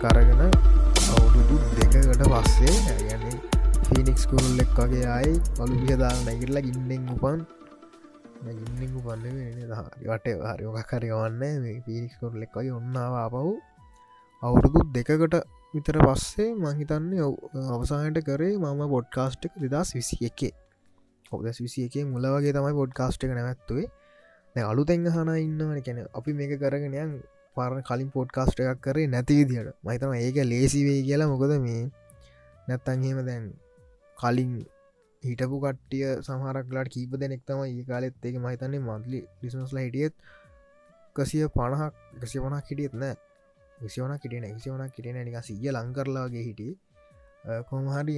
කරගෙන අවුරුදු දෙකකට පස්සේ ඇගැන ෆිනික්ස් කුරුල් එක් වගේ අයි පලු වියදා නැගිල්ලා ගින්නෙන් උපන්. ඉන්න උපන්න වට හරිෝකරයවන්න මේ පිනික්ස් කුරුල් එක් වගේ ඔන්නාව ආපහු අවුරුදු දෙකකට විතර පස්සේ මහිතන්නේ අවසාහයට කරේ මම පොඩ්කාස්ට් එක දෙදස් විසි එකේ ඔදස් විසි එකේ මුල වගේ තමයි පොඩ්කාස්ට් එක නැවත්තුවේ. අලුතැන් හන ඉන්නවන. කැන අපි මේක කරගෙනයන් පාරණ කලින් පොඩ්කාස්ට එකක් කරේ නැති විදිට මහිතම ඒක ලේසිවේ කියලා. මොකද මේ නැත්තන්හෙම දැන් කලින් හිටපු කට්ටිය සමහරක්ලාට කීප දෙනෙක් තම ඒ කාලෙත් ඒක මහිතන්නේ මදලි ලිසනස්ලා හිටියත් කසිය පණහක් ගසිය පනක් හිටියත් නෑ. විසිවන කිටන විසිවන කිටන නික සිය ලංකරලාගේ හිටිය. කොමහරි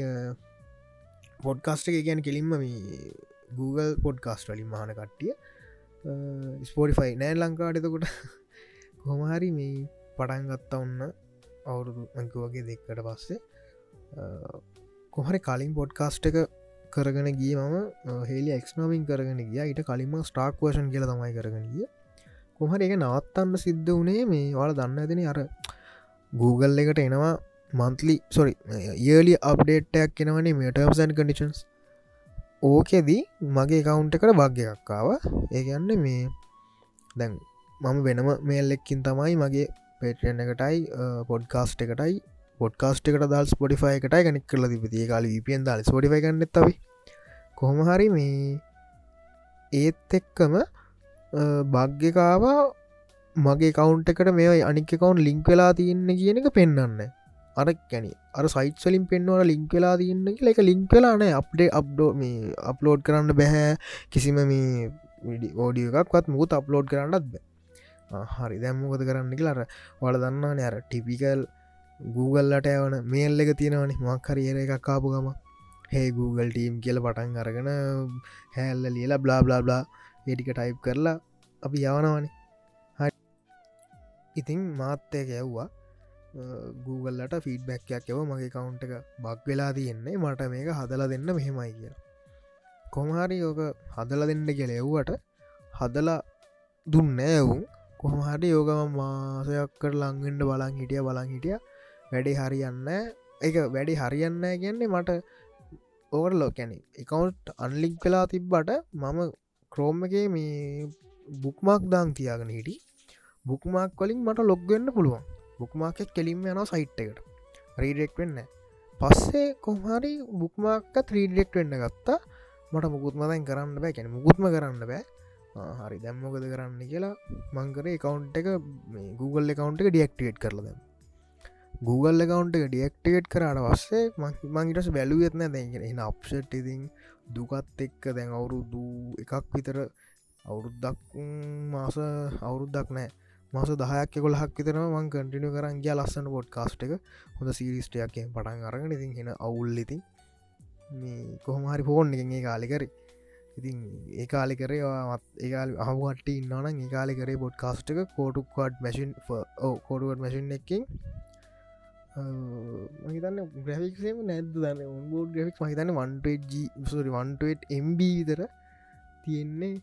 පොඩ්කාස්ට එක ගැන කෙලින්ම මේ Google පොඩ්කාස්ට වලින් මහන කට්ටිය. ස්පෝටිෆයි නෑ ලංකාටතකොට කොමහරි මේ පටන් ගත්තා ඔන්න අවුරුදු අංක වගේ දෙක්කට පස්සේ කොහරි කලින් පොඩ්කාස්ට් එක කරගෙන ගිය මම හෙලි එක්නමින් කරගෙන ගිය. ඊට කලින්ම ස්ටාක් වර්ෂන් කියල තමයි කරගෙන ගිය. කොහරි එක නවත්තන්න සිද්ධ වනේ මේ වල දන්න ඇතින අර Google එකට එනවා මන්තලි සොරි ඒලි අප්ඩේට්ටයක් කෙනවනේ මේ ටර්ම්සන් කඩිෂන්ස් ඕකෙදී මගේ කවුන්ට එකට භාග්‍යයක්කාව ඒගන්න මේ දැන් මම වෙනම මේල්ලෙක්කින් තමයි මගේ පේටන එකටයි පොඩ්කාස්ට් එකටයි පොඩ්කාස්ට් එකට දල් ස්පොටිෆයි එකටයි කනෙක් කරල තිපතිය කාල විපියෙන් දල් ස්පොටිෆයි කන්න ඇතවි කොහොමහරි මේ ඒත් එක්කම භාග්‍යකාව මගේ කවුන්ට එකට මේ අනික කවුන් ලිංක් වෙලා තියන්න කියන එක පෙන්න්න අර කැන අර සයිට්සලින් පෙන්වන ලිංක් වෙලා තියන්න එක ලිංක් වෙලාන අප්ඩේ අප්ඩෝ මේ අප්ලෝඩ් කරන්න බැහැ කිසිම මේ ෝඩිය එකක්වත් මුත් අප්ලෝඩ් කරන්නත් බෑ. හරි. දැම්මකද කරන්න කියලාර වල දන්නාන අර ටිපිකල් Googleලට ඇවන මේල් එක තියෙනවනි. මක්හරි ඒර එකක් කාපු ගම হে Google ටීම් කියල පටන් අරගෙන හැල්ල ලියලා බ්ලා බ්ලා බ්ලා ඒටික ටයිප් කරලා අපි යවනවනේ. හරි. ඉතිං මාත්‍යයක යව්වා. Googleලට ෆීඩ්බැක්යක් යව මගේ කවුන්ට එක බක් වෙලා තියෙන්නේ. මට මේක හදලා දෙන්න මෙහෙමයි කියලා. කොමහරි යෝක හදල දෙන්න කියල එව්වට හදලා දුන්න ඇවුම් කොහමහට යෝගම මාසයක්කට ලංගෙන්ට බලන් හිටිය බලන් හිටිය. වැඩි හරියන්න එක වැඩි හරියන්න කියන්නේ මට ඕකට ලෝකැන එකකවන්ට් අන්ලික් කලා තිබ්බට මම ක්‍රෝම් එක මේ බුක්මක් දාං තියාගෙන හිටි. බුක්මක් කොලින් මට ලොග්ගන්න පුළුවන්. බුක්මාකෙත් කෙලින්ම යන සයිට් එකට. රීඩෙක් වෙන්න පස්සේ කොහරි බුක්මාක්ක ත්‍රීඩෙක්් වෙන්න ගත්තා. මට මුකුත්ම දැන් කරන්න බෑ. කැන මුකුත්ම කරන්න බෑ. හරි. දැම්මොකද කරන්න කියලා මංකරේ කවුන්් එක Google එකකවන්් එක ඩියක්ටේට් කරලද Google එකකවන්් එක ඩියක්ටේට් කරට වස්සේ මංගිටස් බැලුවෙත්න දැගෙන එන අප්ෂට් ඉතින් දුකත් එක්ක දැන් අවුරුදු එකක් විතර අවුරුද්දක් මාස අවුරුද්දක් නෑ. මස දහයක් කොලහක් විතරම මං කටිනු කරන් ගිය ලස්සන පොඩ් කාස්ට් එක. හොඳ සිරිස්ටයක් පටන් අරගෙන ඉතින් හෙන අවුල් ඉතින් මේ කොහොමහරි ෆෝන් එකගේ කාලිකර ඉතින් ඒ කාලි කරේ ඒකාල අහුවට ඉන්නන ඒ කාලි කරේ බොඩ් කාස්ට් එක කෝටුක්වාඩ් මැසින් කෝඩුවට මැසින් එකින් මහිතන්න ග්‍රෆික්සේම නැද්ද දන්න? උන්බෝඩ් ග්‍රෆික් මහිතන්න වන්ටජ වන්ට එම්බ විතර තියෙන්නේ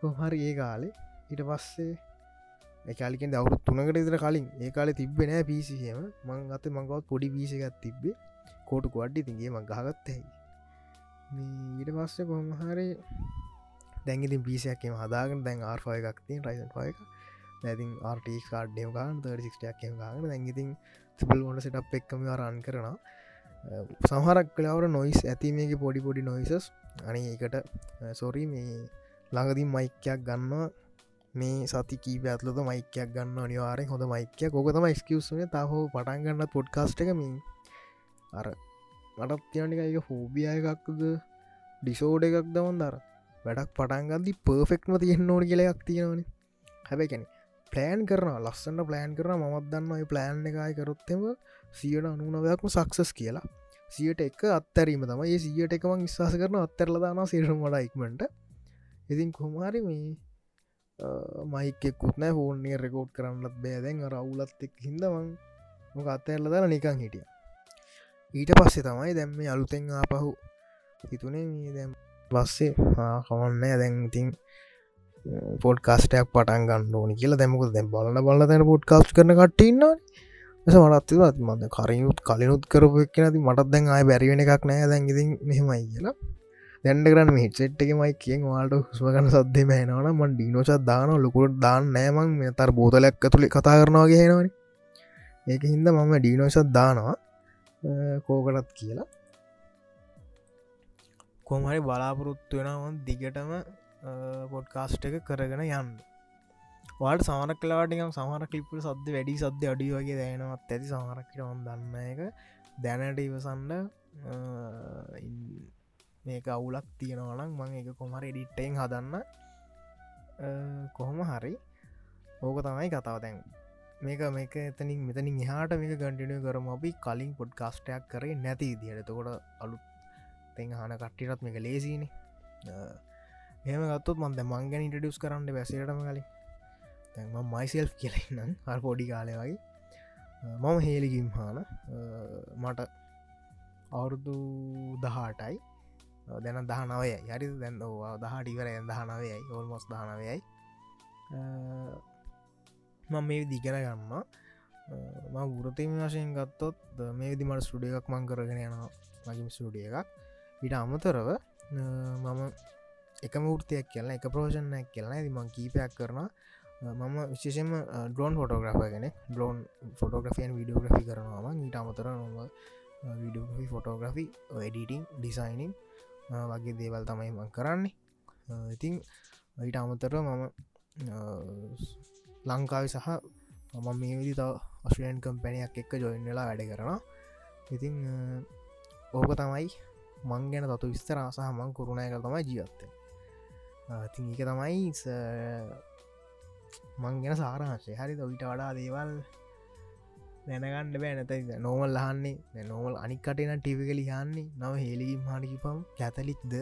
කොහරි ඒ කාලේ. ඊට පස්සේ එකලික දවරු තුනකට ඉතර කලින්. ඒ කාලෙ තිබෙනෑ පිසිහම මං අත මංගවත් පොඩි පිසිකත් තිබ්බේ. කෝටු කොඩ්ඩි තිගේ ම ගහගත්තයි ඊට පස්සේ කොහමහරි දැන්ගිතින් පිසියක්කම හදාගෙන දැන් ආර්ෆය එකක්තින් රයිසන් පයක නැතින් ආර්ටක් කාඩ්ඩයම කාන් සික්ටයක් ගන දැන්ගිතින් තිබල් ොට සිටප් එක්කම රන් කරන සහරක් කලාවට නොයිස් ඇති මේක පොඩි පොඩි නොයිසස් අනි එකට සොරි මේ ළඟදින් මයිකයක් ගන්න මේ සති කීප ඇත්ලද මයිකයක් ගන්න අනිවාරෙන් හොඳ මයිකය කොකතම ස්කවසන තහෝ පටන් ගන්න පොඩ්කාස්ට එකමින් අර මටත් තියනික එක හෝබිය එකක්ද? ඩිසෝඩ එකක් දවන් දර වැඩක් පටන්ගදදි පර්ෆෙක්ම තියෙන් ඕනි කියලයක් තියෙනවන. හැබැකැන ප්ලෑන් කරන ලස්සන්න ප්ලෑන් කරන මත් දන්න ප්ලෑන් එකයි කරොත්තෙම සියට අනුනවයක්ම සක්සස් කියලා. සියට එක අත්තරීම තම ඒ සියට එකම විශවාස කරන අත්තරලදාන සිරම වඩ ඉක්මට ඉතින් කොමාරි මේ මයිකෙකුත් නෑ ෆෝර්නිය රෙකෝඩ් කරන්නත් බෑදැන් රවුලත් එක් හිදවන් මොක අත්තඇල්ල දර නිකං හිටිය. ඊට පස්සේ තමයි දැම්ම අලුතෙන් ආපහු හිතුනේ දැම් පස්සේ කවන්න දැන්ඉතින් පොඩ් කාස්ටයක් පටන් ගන්න ඕනි කියලා. දැමක දැ බලන්න බල තැන පොඩ් කාස්් කරන කටඉන්න ස මටත්තිවත් මද කරියුත් කලිනුත් කරපු එක් නැති මටත් දැන් ආය බැරිවෙන එකක් නෑ. දැන්ගිති මෙහෙමයි කියලා. දැන්ඩ කරන්න හිටසෙට් එක මයි කියෙන් වාට හුස්මගන්න සද්දේ මෑනවන මන් ඩිනෝසත් දාන ලොකුට දාන්න නෑමං මේ. තර බෝතලයක් ඇතුළි කතා කරනවාගේ හෙනවන. ඒක හින්ද මම ඩීනෝසත් දානවා. කෝකටත් කියලා. කොමරි බලාපොරොත්තු වෙනවන් දිගටම පොඩ්කාස්ට් එක කරගෙන යන්න. වාට සමන කලාටිකම් සමහර කලිප්පට සද්ද වැඩි සද්‍ය අඩි වගේ දැනවත් ඇති සමහරක්කටවන් දන්න එක දැනට ඉවසන්න මේක අවුලක් තියෙනවනම් මං එක කොමර එඩිට්ටෙන් හදන්න. කොහොම හරි. ඕක තමයි කතාව දැන්. මේක මේක එතනින් මෙතනින් එහාට මේක ගඩිනය කරම. අපි කලින් පොඩ් කාස්ටයක් කරේ නැති දියට තකොට අලුත් තෙන් හන කට්ටිටත් මේක ලේසින එහම ගත්තුත් මන්ද මංගැන ඉටඩියස් කරන්න බැසටම කලින්. තැන්ම මයිසෙල් කියලන්නම් හල් පොඩි කාලය වගේ. මම හේලිගිම් හාන මට අවුරුදු දහටයි. දැන දහනවය යරි දැන් දහට ඉවර දහනවයයි. ඔල්මොස් දහනවයයි. මං මේ දිගර ගන්න ම ගුරතම වශයෙන් ගත්තොත් මේ විදි මට ස්ටුඩිය එකක් මං කරගෙන යනවා. මගින් ස්ටුඩිය එකක්. ඉට අමතරව මම එක මුෘතියක් කියලන එක ප්‍රෝෂණයක් කියලන ඇති මං කීපයක් කරන මම විශේෂම ඩ්‍රෝන් ෆොටෝග්‍රාෆ ගෙන ඩ්‍රෝන් ෆොටෝග්‍රෆියන් විඩියෝග්‍රෆි කරනවා ඊට අමතර නොම විඩියෝග්‍රෆි ෆොටෝග්‍රෆි එඩිටිං ඩිසයිනින් වගේ දේවල් තමයි මං කරන්නේ. ඉතින් ඊට අමතර මම ලංකාව සහ මම මේ විදි තව ඔස්ට්‍රේන් කම්පැනයක් එක්ක ජොයින් වෙලා වැඩ කරන ඉතිං ඕක තමයි මං ගැන තතු විස්තර සහ මං කරුණය කර තමයි ජීවත්ත ඉතින් එක තමයි මං ගැන සාරහශය හරි ඔවිට වඩා දේවල් දැනගන්න බෑ. නැත නෝමල් ලහන්නේ නෝමල් අනිකටන ටිවිකලි හන්නේ නව හෙලිගිම් හනිකිපම් කැතලික්ද?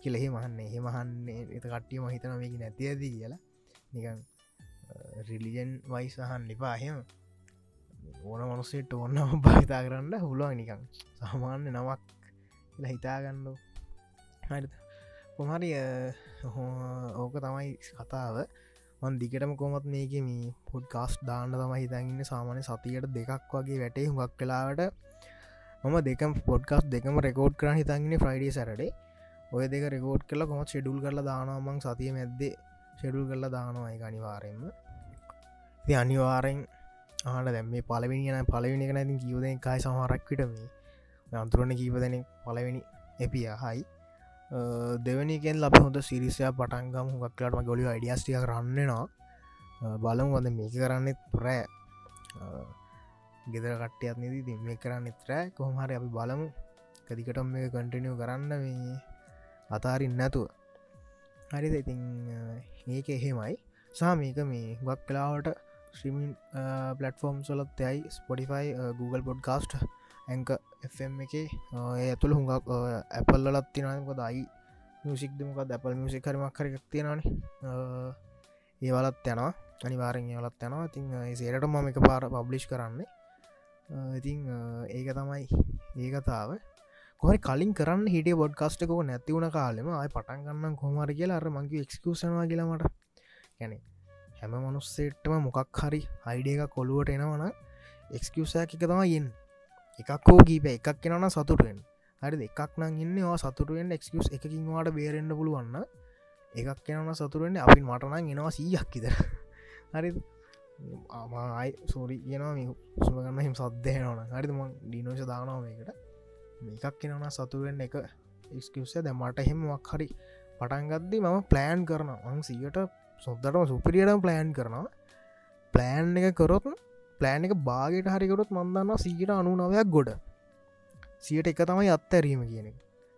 කියලෙහෙ මහන්නේ එහෙ මහන්නේ එත කට්ටිය මහිතන මේක නැතිඇද කියලා. නිකන් රිලිජන් වයිසහන් ලිපා එහෙම. ඕන මනුසේට ඔන්න භාවිතා කරන්න හුළුව නිකං සාමාන්‍ය නවක් කියලා හිතාගන්න හරි කොමරි ඕක තමයි කතාව. මන් දිගටම කොමත් මේක මේ පොඩ් කාස් දාන්න තමයි හිතන්න සාමානය සතියට දෙකක් වගේ වැටේ හුඟක් කලාවට මම දෙකම් පොඩ්කාස් දෙකම රෙකෝඩ් කරන හිතන්නේ ෆ්‍රයිඩේ සැරඩේ ඔය දෙක රෙකෝඩ් කල කොමත් ෙඩුල් කරලා දානමං සතිය මැද්දේ. ෂෙඩුල් කරලා දානවා එක අනිවාරෙන්ම ති අනිවාරෙන් ආට දැම් මේ පලවෙනි න පලවෙනි එක නැති කිවද එකයි සමහරක්විට මේ අන්තුරන කීප දෙනෙක් පලවෙනි එපිය හයි දෙවනිකෙන් ලබ හොඳ සිරිසය පටන්ගම් හුක්ලටම ගොලි අඩියස්ටිය කරන්නවා බලමු වද මේක කරන්නෙත් ප්‍රෑ ගෙදර කට්ටයත් නදී? ති මේ කරන්න ත්‍රෑ කොහමහරි අපි බලමු. කදිකටම් මේ කටිනිය කරන්න මේ අතාරින් නැතුව. හරිද? ඉතින් ඒක එහෙමයි. සාමීක මේ ගක් කලාවට ශ්‍රීමින් පලටෆෝර්ම් සොලත් යයි ස්පොඩිෆයි Google පොඩ්කාස්ට ඇක FM එක. ඇතුළ හුඟක් ඇපල්ලත් තිනකො දයි මියසික්දමක දැපල් මියසික් කරමක් කරක් තියෙනන ඒවලත් යනවා. අනිවාරෙන් ඒවලත් යනවා. ඉතින් සේරට මම එක පාර පබ්ලිෂ් කරන්නේ ඉතිං ඒක තමයි ඒකතාව කොහරි කලින් කරන්න හිට බොඩ්කාස්ටකක නැතිවුණ කාලෙම අයි පටන් ගන්න කොමර කියලා අර මගේ එක්ස්කසනවා කියලාමට ගැන හැම මනුස්සේටම මොකක් හරි අයිඩිය එක කොළුවට එනවන එක්ස්කසයක් එක තම යෙන් එකක් හෝ කීප එකක් කෙනන සතුටුවෙන් හරි එකක් නං ඉන්න සතුටුවෙන් එක්කස් එකකින් වාට බේරෙන්න්න පුළුවන්න එකක් කෙනන සතුරුවෙන් අපි මටනං එනවා සීයක් ඉද හරි ආමයි සෝරි කියනවා සුමගන්න හිම සද්ධයනවන හරිම ඩිනෝෂ දානාවකට එකක් කෙනන සතුරුවෙන් එක එක්කසේ දැ මට හෙමක් හරි පටන්ගත්දී මම ප්ලෑන් කරන අං සීට සොද්දටම සුපිරියට ප්ලෑන් කරනවා. ප්ලෑන් එක කරොත් ප්ලෑන් එක බාගට හරිකරොත් මන්දන්න සීට අනුනවයක් ගොඩ. සියට එක තමයි අත්තැරීම කියන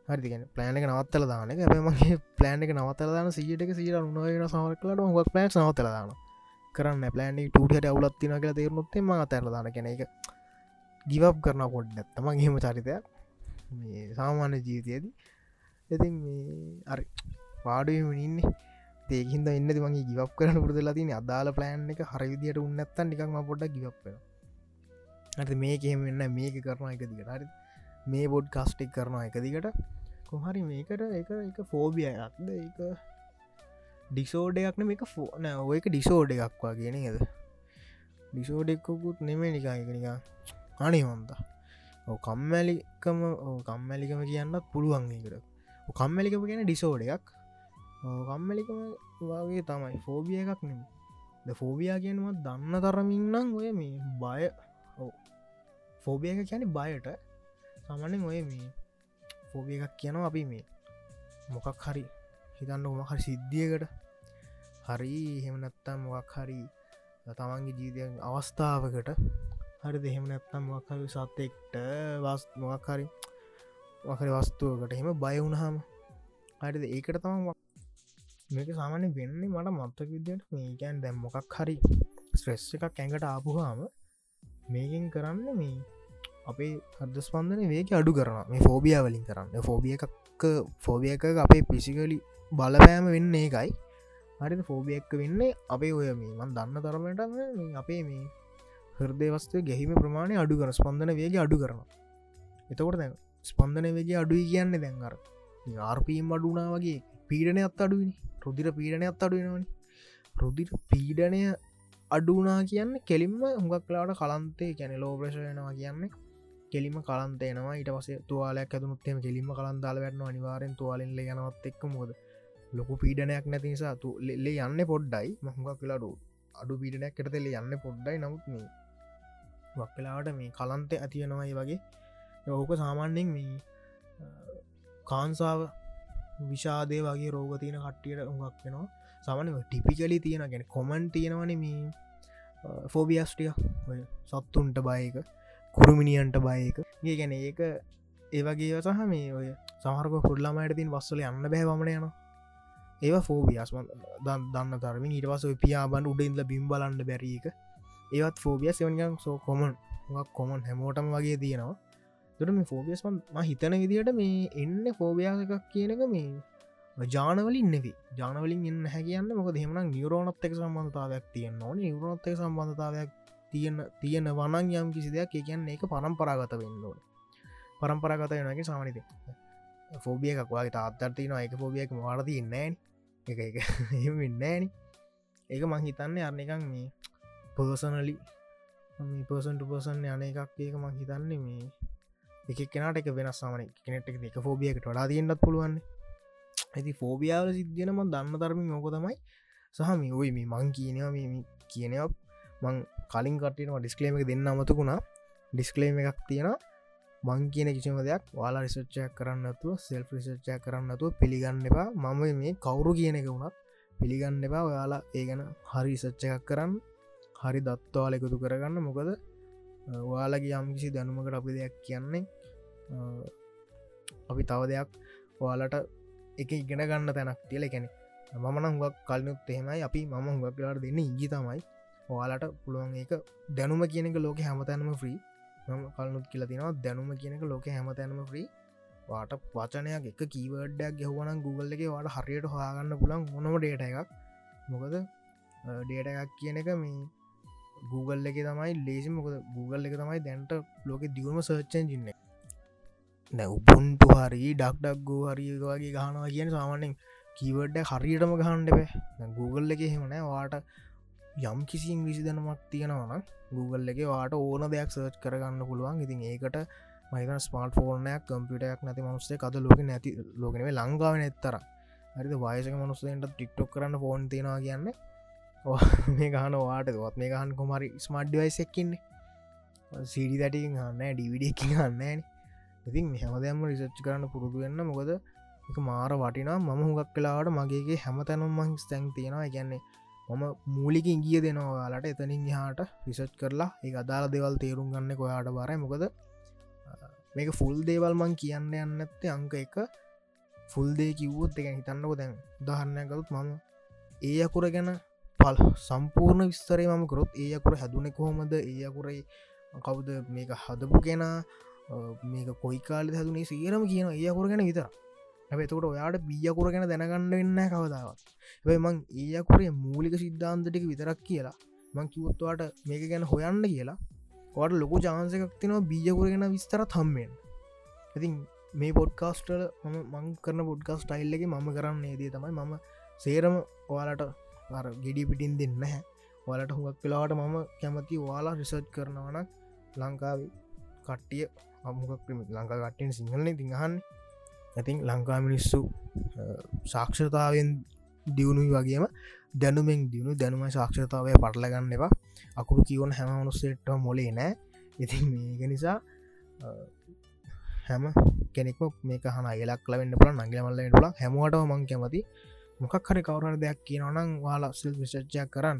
හරිගෙන ප්ලෑන එක නවත්තල දාන එක. මගේ ප්ලෑන් එක නවතල දාන සියට එක සීට උනගෙන සමරකලට හොක් පලන් නවතල දාන කරන්න ප්ලෑන් ටට අවුලත්තින කියලා තේරුණොත්තේ ම අතරල දාන. කෙන එක ගිවප් කරන පොඩ් නැත්තම හෙම චරිතයක් මේ සාමාන්‍ය ජීවිතයේදී. ඉතින් අරි පාඩුවමඉන්නේ ඒහින්ද එන්න මගේ ගිවක් කරන පුරදලා තින අදාල ප්ලෑන් එක හරිවිදියට උන්නත්තන් නිකම පොඩ්ඩක් ගිවක්පෙන ඇති මේකෙම වෙන්න මේක කරනවා එක දිගට. හරි මේ බොඩ් කස්ටික් කරනවා එක දිගට. කොහරි මේකට එක එක ෆෝබිය එකක්ද? එක ඩිසෝඩයක්න මේක ෆෝන ඔයක ඩිසෝඩ එකක්වා කියන එද ඩිසෝඩෙක්කුත් නෙමේ නිකා එක නිකා අනිවන්තා. කම්මැලිකම කම්මැලිකම කියන්නත් පුළුවන් එකට කම්මැලිකම කියන ඩිසෝඩයක් කම්මැලිකම වගේ තමයි. ෆෝබිය එකක් නෙම ද ෆෝබියා කියනවත් දන්න තරමින්නම් ඔය මේ බය ෆෝබිය එක කියන බයට. සමනෙන් ඔය මේ ෆෝබිය එකක් කියනවා අපි මේ මොකක් හරි හිතන්න උම හරි සිද්ධියකට. හරි හෙමනත්තා මොකක් හරි තමන්ගේ ජීවිතය අවස්ථාවකට හරි දෙහෙම නැත්තම් මොක්හරි සත්තෙක්ට වස් මොක් හරි වහරි වස්තුවකට එහෙම බය වුණහම හරිද? ඒකට තම මේක සාමාන්‍ය වෙන්නේ මට මත්තක විදියට මේකැන් දැම් මොකක් හරි ස්ට්‍රෙස් එකක් ඇඟට ආපුහාම මේකින් කරන්න මේ අපේ හද ස්පන්දන වේක අඩු කරන මේ ෆෝබිය වලින් කරන්න. ෆෝබිය එකක් ෆෝබිය එක අපේ පිසිකලි බලපෑම වෙන්න ඒකයි. හරි ෆෝබියක්ක වෙන්නේ අපේ ඔය මේ මන් දන්න තරමට අපේ මේ හෘදේවස්තු ගැහිම ප්‍රමාණය අඩු කර ස්පන්දන වේග අඩු කරන එතකොට දැන් ස්පන්දන වේගේ අඩුයි කියන්න දැන්ගර ආර්පීම් අඩුනා වගේ පීඩනය අත් අඩුවනි රුදිර පීඩනය අත් අඩුවෙනවනි රුදිර පීඩනය අඩුනා කියන්න කෙලින්ම හුඟක්ලාට කලන්තේ කැන ලෝප්‍රශයනවා කියන්නේ කෙලිම කලන්තේනවා ඊට පසේ තුවාලයක් ඇතුනුත්තේම කෙලිම කලන්දාල වැටන අනිවාරෙන් තුවාලෙන්ල යනවත් එක්ක මොද ලොකු පීඩනයක් නැති නිසා තු ලෙ යන්න පොඩ්ඩයි. මහුඟක් කියලාඩු අඩු පීඩනයක් කරතෙල යන්න පොඩ්ඩයි. නමුත් මේ වක්කලාට මේ කලන්තය ඇතියනවයි වගේ. ඕක සාමාන්‍යෙන් මේ කාන්සාාව විෂාදය වගේ රෝග තියන කට්ටියට උඟක් වෙනවා. සමන ටිපිකලි තියෙන ගැන කොමන් තියෙනවන මේ ෆෝබියස්ටිය සත්තුන්ට බයක කුරුමිනිියන්ට බයක ඒ ගැන ඒක ඒවගේ සහ මේ ඔය සමහරක පුරල්ලාමයට තින් වස්සල යන්න බෑවමන යන ඒ ෆෝබියස්ම දන්න තරමින් ඉටවස පියාබන් උඩඉන්ල බිම්බලන්න බැරීක ඒවත් ෆෝබිය සවනිකම් සෝ කොමන් කොමන් හැමෝටම වගේ තියෙනවා. තුට මේ ෆෝබියස් ම හිතන විදිට මේ එන්න ෆෝබයා එකක් කියනක මේ ජානවලින් නෙවී ජානවලින් එන්න හැකියන්න මොක දෙමන නිවරෝනත් එක් සම්බන්ධතාවයක් තියෙන්න්න ඕන. නිවරොත් එක් සම්බන්ධතාවයක් තියෙන තියෙන වනන් යම් කිසි දෙයක්. කියන්නේ එක පරම්පරාගත වෙන්න ඕන. පරම්පරාගත වෙනගේ සාමනිත ෆෝබිය එකක් වගේ තාත්තර්තින එක ෆෝබියක් වාරති ඉන්නෑන් එක එක එන්නෑන ඒක මං හිතන්නේ අරණකං මේ පර්සනලි පර්සන්ට පර්සන් යන එකක් ඒක මං හිතන්නේ මේ එක කෙනට එක වෙනස් සාමන කෙනෙට එක ෆෝබියකට වඩා තියෙන්න්නත් පුළුවන් ඇති ෆෝබියාවල සිද්ධියනම දන්න ධර්මින් ඕක තමයි. සහම ඔයි මේ මං කියනවා මේ කියනයක් මං කලින් කටනවා ඩිස්කලේම එක දෙන්න අමතකුණා ඩිස්කලේම එකක් තියෙන මං කියන කිසිම දෙයක් වාලා රිසච්චයක් කරන්නතුව සෙල් රිසච්චයක් කරන්නතුව පිළිගන්න එපා. මම මේ කවුරු කියන එක වුණත් පිළිගන්න එපා. ඔයාලා ඒ ගැන හරි සච්ච එකක් කරන්න. හරි දත්වාල එකතු කරගන්න. මොකද ඔයාලගේ යම්කිසි දැනුමකට අපි දෙයක් කියන්නේ අපි තව දෙයක් ඔයාලට එක ඉගෙන ගන්න තැනක් තියල. කැනෙ මමන හුවක් කල්නුත් එහෙමයි. අපි මම හුවක් ලාට දෙන්න ඉගි තමයි. ඔයාලට පුළුවන් ඒක දැනුම කියනක ලෝක හැමතැනම ්‍රී ම කලනුත් කියල තිනවා දැනුම කියනක ලෝක හැමතැනම ්‍රී වාට වචනයක් එක කීවඩයක් ගෙවන Google එක වාට හරියට හොයාගන්න පුළන් මොනම ඩේට එකක්. මොකද ඩේට එකක් කියන එක මේ Google එක තමයි ලේසි මොකද Google එක තමයි දැන්ට ලෝක දියුණම සර්ච්චන් ජින්න උපුන්ටු හරි ඩක්ඩක් ගෝ හරි වගේ ගහනවා කියන සාමානෙන් කීවඩ හරියටම ගහන්ඩපේ Google එක හෙමන වාට යම් කිසි ඉංග්‍රිසි දැනමක් තියෙනවන Google එක වාට ඕන දෙයක් සර්ච් කරගන්න පුළුවන්. ඉතින් ඒකට මයික ස්මාර්ට ෆෝර්නයක් කම්පියටයක් නැති මනුස්සේ කද ලෝක නැති ලෝකනේ ලංඟාව නැත්තර හරිද? වයසක මනුස්සෙන්ට ටික්ටොක් කරන්න ෆෝන් තියෙනවා කියන්න මේ ගහන වාට වත් මේ ගහන් කොමරි ස්මර්ඩ්ඩිවයිසක්කින්නේ සිඩි දැටි ගන්න ඩිවිඩ එක ගන්නන ඉතින් හැමදෑම රිසච්ච කරන්න පුරුදු වෙන්න මොකද එක මාර වටිනා මම හුඟක් කලාට මගේගේ හැම තැනුම් මහිස් තැන් තියෙනවා. ගැන්නේ මම මූලික ඉගිය දෙනවාලාට එතනින් හාට රිසච් කරලා ඒ අදාල දෙවල් තේරුම් ගන්න කොයාට බරයි. මොකද මේක ෆුල් දේවල් මං කියන්න යන්න ඇත්තේ අංක එක. ෆුල් දේ කිව්වොත් එක හිතන්නක දැන් දහන්නකතුත් මම ඒ අකුර ගැන පල් සම්පූර්ණ විස්තරේ මම කරොත් ඒ අකුර හැදුනෙ කොහොමද? ඒ අකුරයි කවුද මේක හදපු කෙනා? මේක කොයි කාලෙ හැදුනේ? සේරම කියන ඒ අකුර ගැන විතර ඇතකට ඔයාට බියකුර ගැන දැනගන්න වෙන්න කවදාවත්. ඇයි මං ඒයකුරේ මූලික සිද්ධාන්තටික විතරක් කියලා මං කිවොත්වාට මේක ගැන හොයන්න කියලා වට ලොකු ජාන්සකක් තිනවා බීජකුරගෙන විස්තර තම්මෙන් ඉතින් මේ පොඩ්කාස්ටල මම මං කරන පොඩ්කාස් ටයිල් එක මම කරන්න ඒදී තමයි මම සේරම ඔයාලට ගෙඩි පිටින් දෙන්න හැ ඔලට හුවක් වෙලාවට මම කැමති වාලා රිසර්් කරනවනක් ලංකාව කට්ටිය අමුකක් ලංකා කට්ටෙන් සිංහලන තිහන්න ඇතින් ලංකා මිනිස්සු සාක්ෂතාවෙන් දියුණුයි වගේම දැනුමෙන් දියුණු දැනුම ශක්ෂතාවය පටලගන්න එවා අකුරු කියවන හැම මනුස්සේට මොලේ නෑ ඉතින් මේක නිසා හැම කෙනෙක් මේක හන එලක් ලවෙන්න පල නගල මල්ලට ල හැමෝට මං කැමති මොකක් හරි කවර දෙයක් කියනවනම් වාලා සිල් විශච්චයක් කරන්න.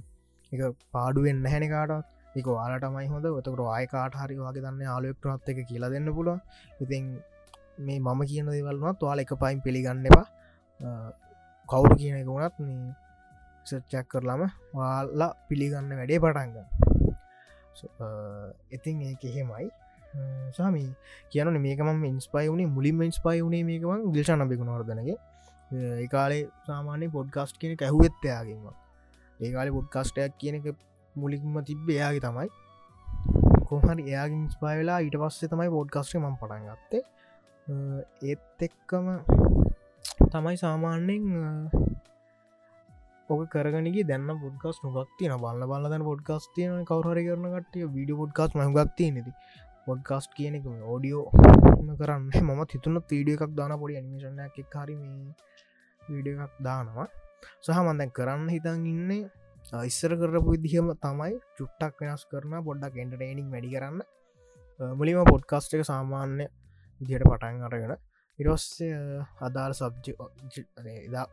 එක පාඩුවෙන් හැනකාට එක වාලටමයි හොඳ. වතකට ආයකාට හරි වගේ දන්න ආලුවෙක්ටනත් එක කියලා දෙන්න පුල ඉතින් මේ මම කියන දෙවල්ුවත් තුවාල එක පයින් පිළිගන්න එපා. කවුරු කියන එක වුණත් මේ සච්චක් කරලාම වාල්ලා පිළිගන්න වැඩේ පටන්ග ඉතින් ඒක එහෙමයි. සාමි කියන මේකම ඉන්ස්පයි වුණේ මුලින්ම ඉන්ස්පයි වුණේ මේකම දිල්ශන බිකුණ වර්දනගේ ඒකාලේ සාමාන්‍ය පොඩ්කාස්ට් කියන ඇහුවෙත්තයාගේවා ඒකාලි පොඩ්කාස්ටයක් කියන එක මුලික්ම තිබ්බ එයාගේ තමයි. කොහරි එයාගින් ස්පා වෙලා ඊට පස්සේ තමයි පොඩ්කාස්ටේ ම පටන් ගත්තේ. ඒත් එක්කම තමයි සාමාන්‍යෙන් ඔක කරගනගේ දැන්න පොඩ්කස් නොගත්තින බල්ල බලදන පොඩ්කස් තියන කවරහරි කරන කටිය විඩිය පොඩ්කාස් මහගත්තිය නති පොඩ්කාස්ට් කියන එක ඕඩියෝ කරන්න. ම තිතුන වීඩිය එකක් දාන පොඩි අනිමේශන එක හරිම වීඩිය එකක් දානවා. සහ මන්දැන් කරන්න හිතන් ඉන්නේ ඉස්සර කරපු විදිහම තමයි චුට්ටක් වෙනස් කරන පොඩ්ඩක් එන්ටරේනිින් වැඩි කරන්න. මුලිම පොඩ්කාස්ට එක සාමාන්‍ය දියට පටන් අරගෙන ඉරොස්සේ අදාළ සබ්ජ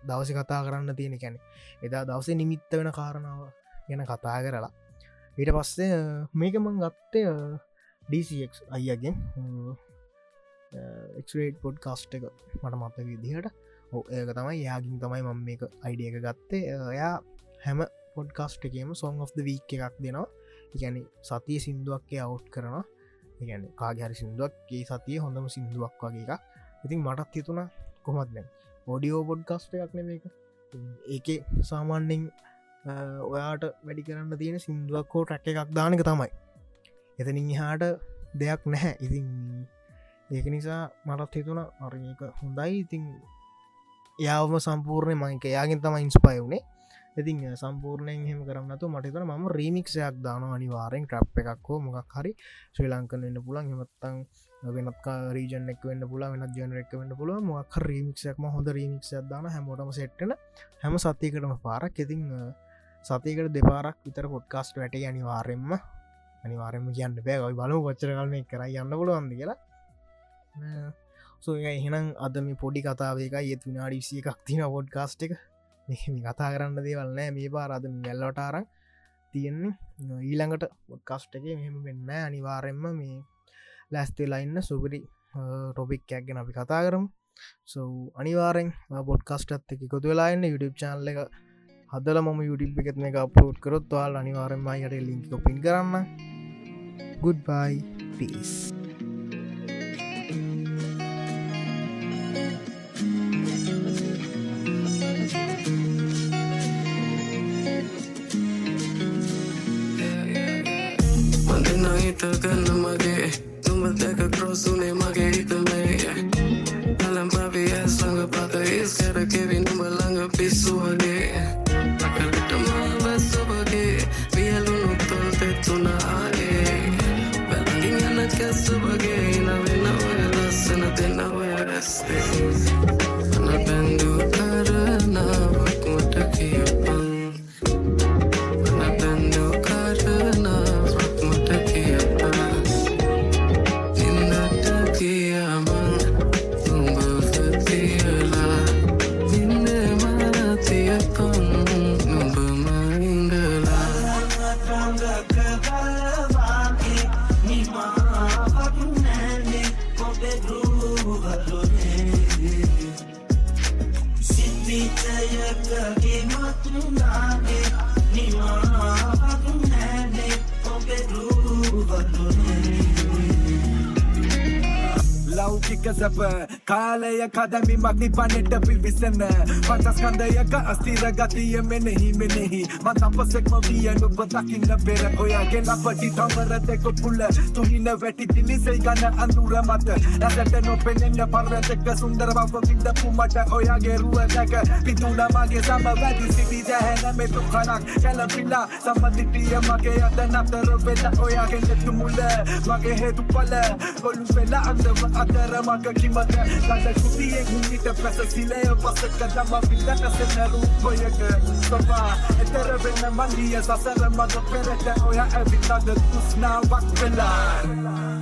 දවස කතා කරන්න තියෙන කැනෙ එදා දවසේ නිමිත්ත වෙන කාරණාව ගැන කතා කරලා ඊට පස්සේ මේක මං ගත්තය DCX අයියගෙන් එක්රේට් පොඩ් කාස්ට් එක මට මත්ත විදිහට. ඒක තමයි. යාගින් තමයි මම මේක අයිඩිය එක ගත්තේ. එයා හැම පොඩ්කාස්ට් එකම සොන් of වීක් එකක් දෙනවා. ඉගැනි සතිය සිින්දුවක්කේ අවුට් කරනවා. ඉගැන කාගහරි සිින්දුවක්ගේ සතිය හොඳම සිින්දුවක් වගේ එකක්. ඉතින් මටත් හිතුණ කොමත් දැන්? ෝඩියෝ පොඩ්කාස්ට එකක් නෙම එක ඒක සාමාන්‍යෙන් ඔයාට වැඩි කරන්න තියෙන සිින්දුවක් හෝ ටැක් එකක් දානක තමයි. එතනින් හාට දෙයක් නැහැ. ඉතින් ඒක නිසා මටත් හිතුන අරක හොඳයි. ඉතින් යාවම සම්පූර්ණය මංක යාගෙන් තම ඉන්ස්පය වුණේ ඉතින් සම්පූර්ණයෙන් හෙම කරන්නතු මටතන ම රීමික්ෂයක් දාන අනිවාරෙන් ට්‍රප් එකක් හෝ මොකක් හරි ශ්‍රී ලංකන එන්න පුලන් හෙමත්තන් වෙනත් රීජන එක් වන්න පුල වෙන ජනරෙක් වන්න පුළුව මොක් රීමික්ෂයක්ම හොඳ රීමික්ෂයක් දාන හැමෝටම සෙට්ටන හැම සතියකටම පාරක්. ඉතින් සතියකට දෙපාරක් විතර පොඩ්කාස්ට වැට අනිවාරෙන්ම අනිවාරෙන්ම කියන්න බෑගයි බලු වච්චරකල්ම කර යන්න පුළුවන්ද කියලා. සෝ එහෙනම් අද මේ පොඩි කතාවේක ඒත් විනාඩි විසිය එකක් තින පොඩ්කාස්ට එක. කතා කරන්න දේවල් නෑ. මේ පාරද වැල්ලොටාරන් තියෙන්නේ. ඊළඟට පොඩ්කස්ට එක මෙහෙම වෙන්න අනිවාරෙන්ම මේ ලැස්තේලයින්න සුපිරි ටොපික්කයක් ගැන අපි කතා කරම්. සෝ අනිවාරෙන් පොඩ්කස්ටත් එක කොතු වෙලාන්න යුටප් චාන්ල එක හදල ම යුටප් එකත් මේ අපපෝට් කරොත් වාල් අනිවාරෙන්මයිට ලින්ක පින් කරන්න. Goodbye පිස්. înainte că nu mă ghe Nu văd Alam papi es lângă pată lângă pisul casa para කාලය කදමිමක් නිපනට පිවිසන්න පටස්කන්දයක අස්තිර ගතිය මෙනෙහි මෙනෙහි. මත් අපසෙක්ම විය නුබ දකින්න පෙර ඔයාගේ ලපටි තවර දෙක පුල්ල තුහින වැටි තිලිසෙයි ගන්න අඳුර මත. ඇසට නොපෙනෙන්න පර්වතක සුන්දර බව විඳපු මට ඔයාගේ රුව දැක. පිතුන මගේ සම වැඩි සිටි දැහැන මෙතු කනක්. කැලපිලා සම්මදිටිය මගේ අද නතර වෙලා ඔයාගේ නෙතු මුල මගේ හේතු පල ඔලු වෙලා අන්දම අතර මග කිමත. ගඳ කුටියේ ගුණිට පැස සිලය පසක දම විදට සෙන රූපයක සොපා එතර වෙන්න මන්දිය සසර මග පෙරට ඔයා ඇවිතද තුස්නාවක් වෙලා